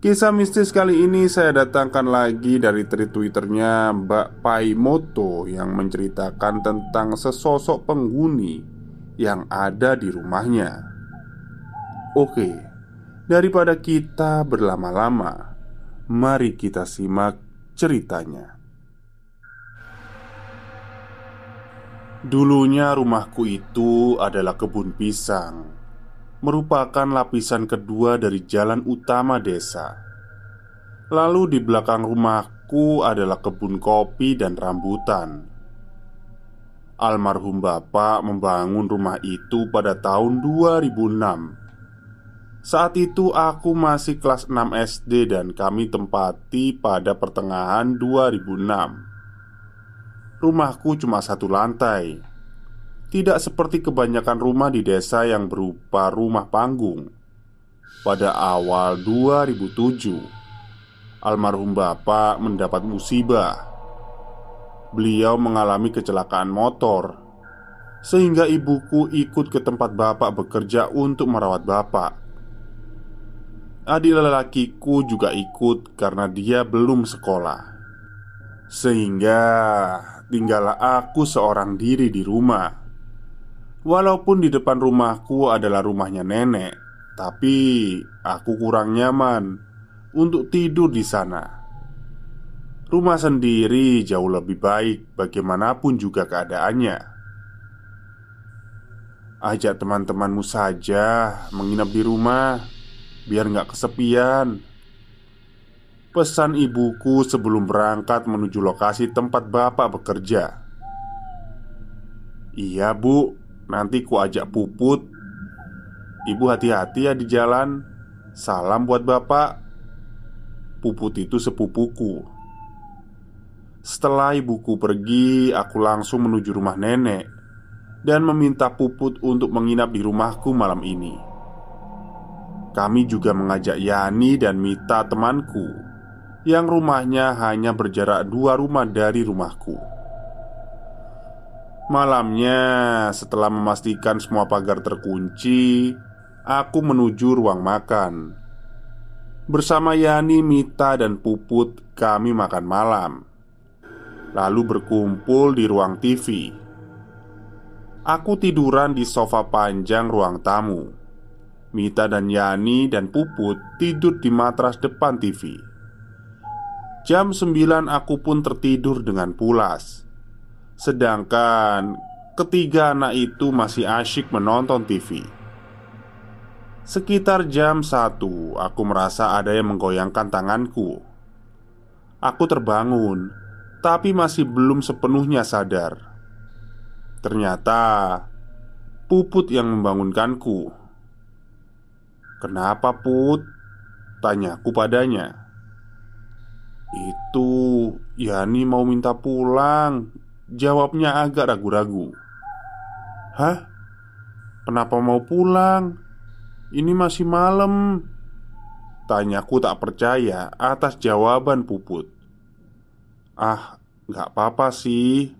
Kisah mistis kali ini saya datangkan lagi dari tweet twitternya Mbak Pai Moto Yang menceritakan tentang sesosok penghuni yang ada di rumahnya. Oke, daripada kita berlama-lama Mari kita simak ceritanya. Dulunya rumahku itu adalah kebun pisang merupakan lapisan kedua dari jalan utama desa. Lalu di belakang rumahku adalah kebun kopi dan rambutan. Almarhum bapak membangun rumah itu pada tahun 2006 Saat itu aku masih kelas 6 SD dan kami tempati pada pertengahan 2006 Rumahku cuma satu lantai tidak seperti kebanyakan rumah di desa yang berupa rumah panggung. Pada awal 2007, almarhum bapak mendapat musibah. Beliau mengalami kecelakaan motor, sehingga ibuku ikut ke tempat bapak bekerja untuk merawat bapak. Adik lelakiku juga ikut karena dia belum sekolah, sehingga tinggallah aku seorang diri di rumah. Walaupun di depan rumahku adalah rumahnya nenek, tapi aku kurang nyaman untuk tidur di sana. Rumah sendiri jauh lebih baik, bagaimanapun juga keadaannya. Ajak teman-temanmu saja menginap di rumah, biar nggak kesepian. Pesan ibuku sebelum berangkat menuju lokasi tempat bapak bekerja. Iya, Bu, Nanti ku ajak puput. Ibu hati-hati ya di jalan. Salam buat bapak. Puput itu sepupuku. Setelah ibuku pergi Aku langsung menuju rumah nenek Dan meminta puput untuk menginap di rumahku malam ini. Kami juga mengajak Yani dan Mita temanku Yang rumahnya hanya berjarak dua rumah dari rumahku Malamnya, setelah memastikan semua pagar terkunci, aku menuju ruang makan. Bersama Yani, Mita, dan Puput, kami makan malam. Lalu berkumpul di ruang TV. Aku tiduran di sofa panjang ruang tamu. Mita dan Yani dan Puput tidur di matras depan TV. Jam 9 aku pun tertidur dengan pulas Sedangkan ketiga anak itu masih asyik menonton TV Sekitar jam satu, aku merasa ada yang menggoyangkan tanganku. Aku terbangun Tapi masih belum sepenuhnya sadar. Ternyata Puput yang membangunkanku. Kenapa Put? Tanyaku padanya. Itu Yani mau minta pulang Jawabnya agak ragu-ragu. Hah? kenapa mau pulang? Ini masih malam. Tanyaku tak percaya atas jawaban Puput. Ah, gak apa-apa sih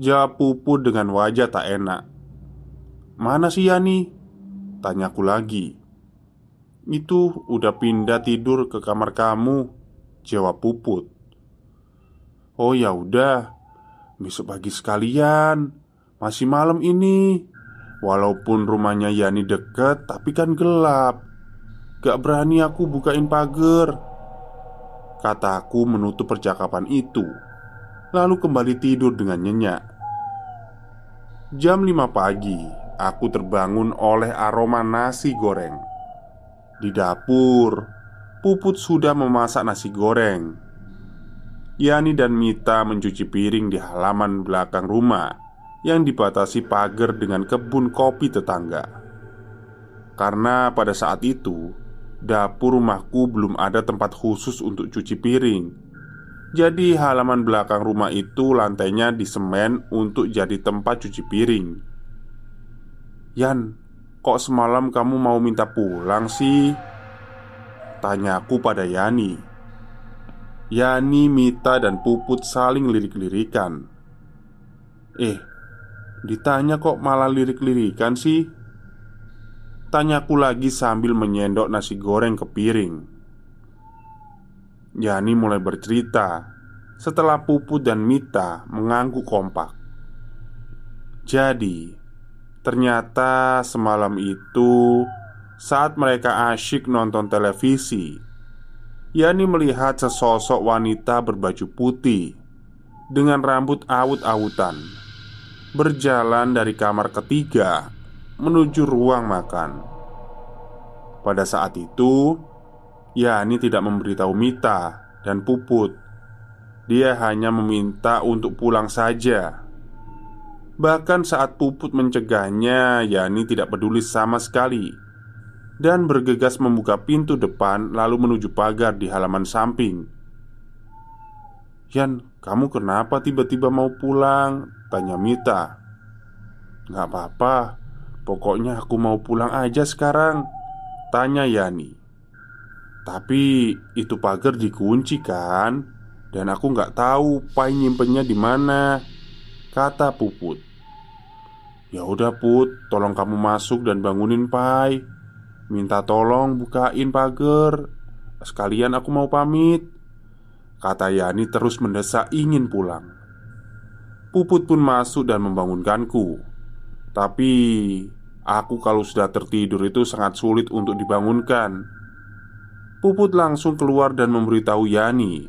Jawab Puput dengan wajah tak enak. Mana sih Yani? Tanyaku lagi. Itu udah pindah tidur ke kamar kamu Jawab Puput. Oh ya udah Besok pagi sekalian. Masih malam ini. Walaupun rumahnya Yani deket Tapi kan gelap. Gak berani aku bukain pagar. Kataku menutup percakapan itu. Lalu kembali tidur dengan nyenyak. Jam 5 pagi Aku terbangun oleh aroma nasi goreng. Di dapur Puput sudah memasak nasi goreng Yani dan Mita mencuci piring di halaman belakang rumah yang dibatasi pagar dengan kebun kopi tetangga. Karena pada saat itu dapur rumahku belum ada tempat khusus untuk cuci piring. Jadi halaman belakang rumah itu lantainya disemen untuk jadi tempat cuci piring. Yan, kok semalam kamu mau minta pulang sih? Tanyaku pada Yani Yani, Mita, dan Puput saling lirik-lirikan. Eh, ditanya kok malah lirik-lirikan sih? Tanyaku lagi sambil menyendok nasi goreng ke piring. Yani mulai bercerita setelah Puput dan Mita mengangguk kompak. Jadi, ternyata semalam itu saat mereka asyik nonton televisi Yani melihat sesosok wanita berbaju putih dengan rambut awut-awutan berjalan dari kamar ketiga menuju ruang makan. Pada saat itu, Yani tidak memberitahu Mita dan Puput. Dia hanya meminta untuk pulang saja. Bahkan saat Puput mencegahnya, Yani tidak peduli sama sekali dan bergegas membuka pintu depan lalu menuju pagar di halaman samping. "Yan, kamu kenapa tiba-tiba mau pulang?" tanya Mita. "Gak apa-apa, pokoknya aku mau pulang aja sekarang," tanya Yani. "Tapi itu pagar dikunci kan? Dan aku gak tahu Pai nyimpennya di mana," kata Puput. "Ya udah Put, tolong kamu masuk dan bangunin Pai." Minta tolong bukain pagar. Sekalian aku mau pamit. Kata Yani terus mendesak ingin pulang. Puput pun masuk dan membangunkanku. Tapi Aku kalau sudah tertidur itu sangat sulit untuk dibangunkan. Puput langsung keluar dan memberitahu Yani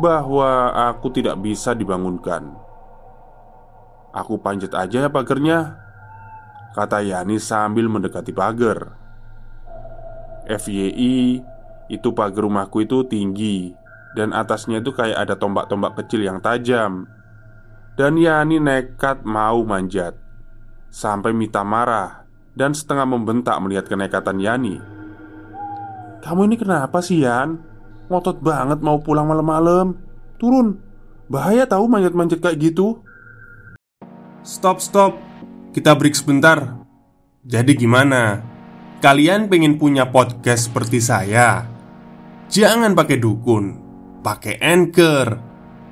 Bahwa aku tidak bisa dibangunkan. Aku panjat aja ya pagernya Kata Yani sambil mendekati pagar FYI itu pagar rumahku itu tinggi dan atasnya itu kayak ada tombak-tombak kecil yang tajam. Dan Yani nekat mau manjat Sampai Mita marah Dan setengah membentak melihat kenekatan Yani Kamu ini kenapa sih Yan? Ngotot banget mau pulang malam-malam Turun Bahaya tahu manjat-manjat kayak gitu Stop stop Kita break sebentar Jadi gimana? Kalian pengen punya podcast seperti saya? Jangan pakai dukun, pakai anchor,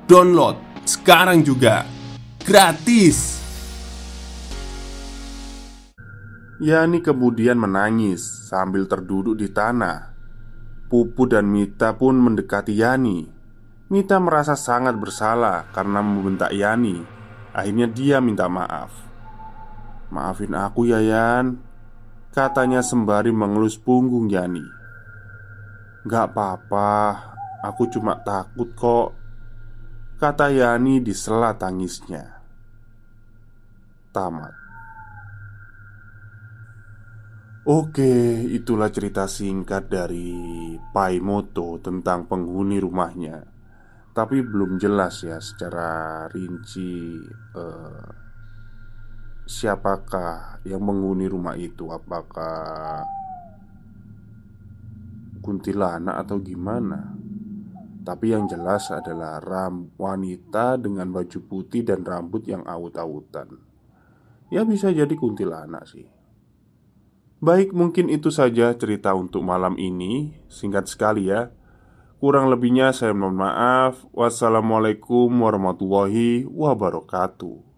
download sekarang juga gratis. Yani kemudian menangis sambil terduduk di tanah. Pupu dan Mita pun mendekati Yani. Mita merasa sangat bersalah karena membentak Yani. Akhirnya dia minta maaf. Maafin aku ya Yan Katanya sembari mengelus punggung Yani. Gak apa-apa Aku cuma takut kok Kata Yani di sela tangisnya. Tamat. Oke, itulah cerita singkat dari Paimoto tentang penghuni rumahnya. Tapi belum jelas ya secara rinci uh, siapakah yang menghuni rumah itu? Apakah kuntilanak atau gimana? Tapi yang jelas adalah ram wanita dengan baju putih dan rambut yang awut-awutan. Ya bisa jadi kuntilanak sih Baik mungkin itu saja cerita untuk malam ini Singkat sekali ya Kurang lebihnya saya mohon maaf Wassalamualaikum warahmatullahi wabarakatuh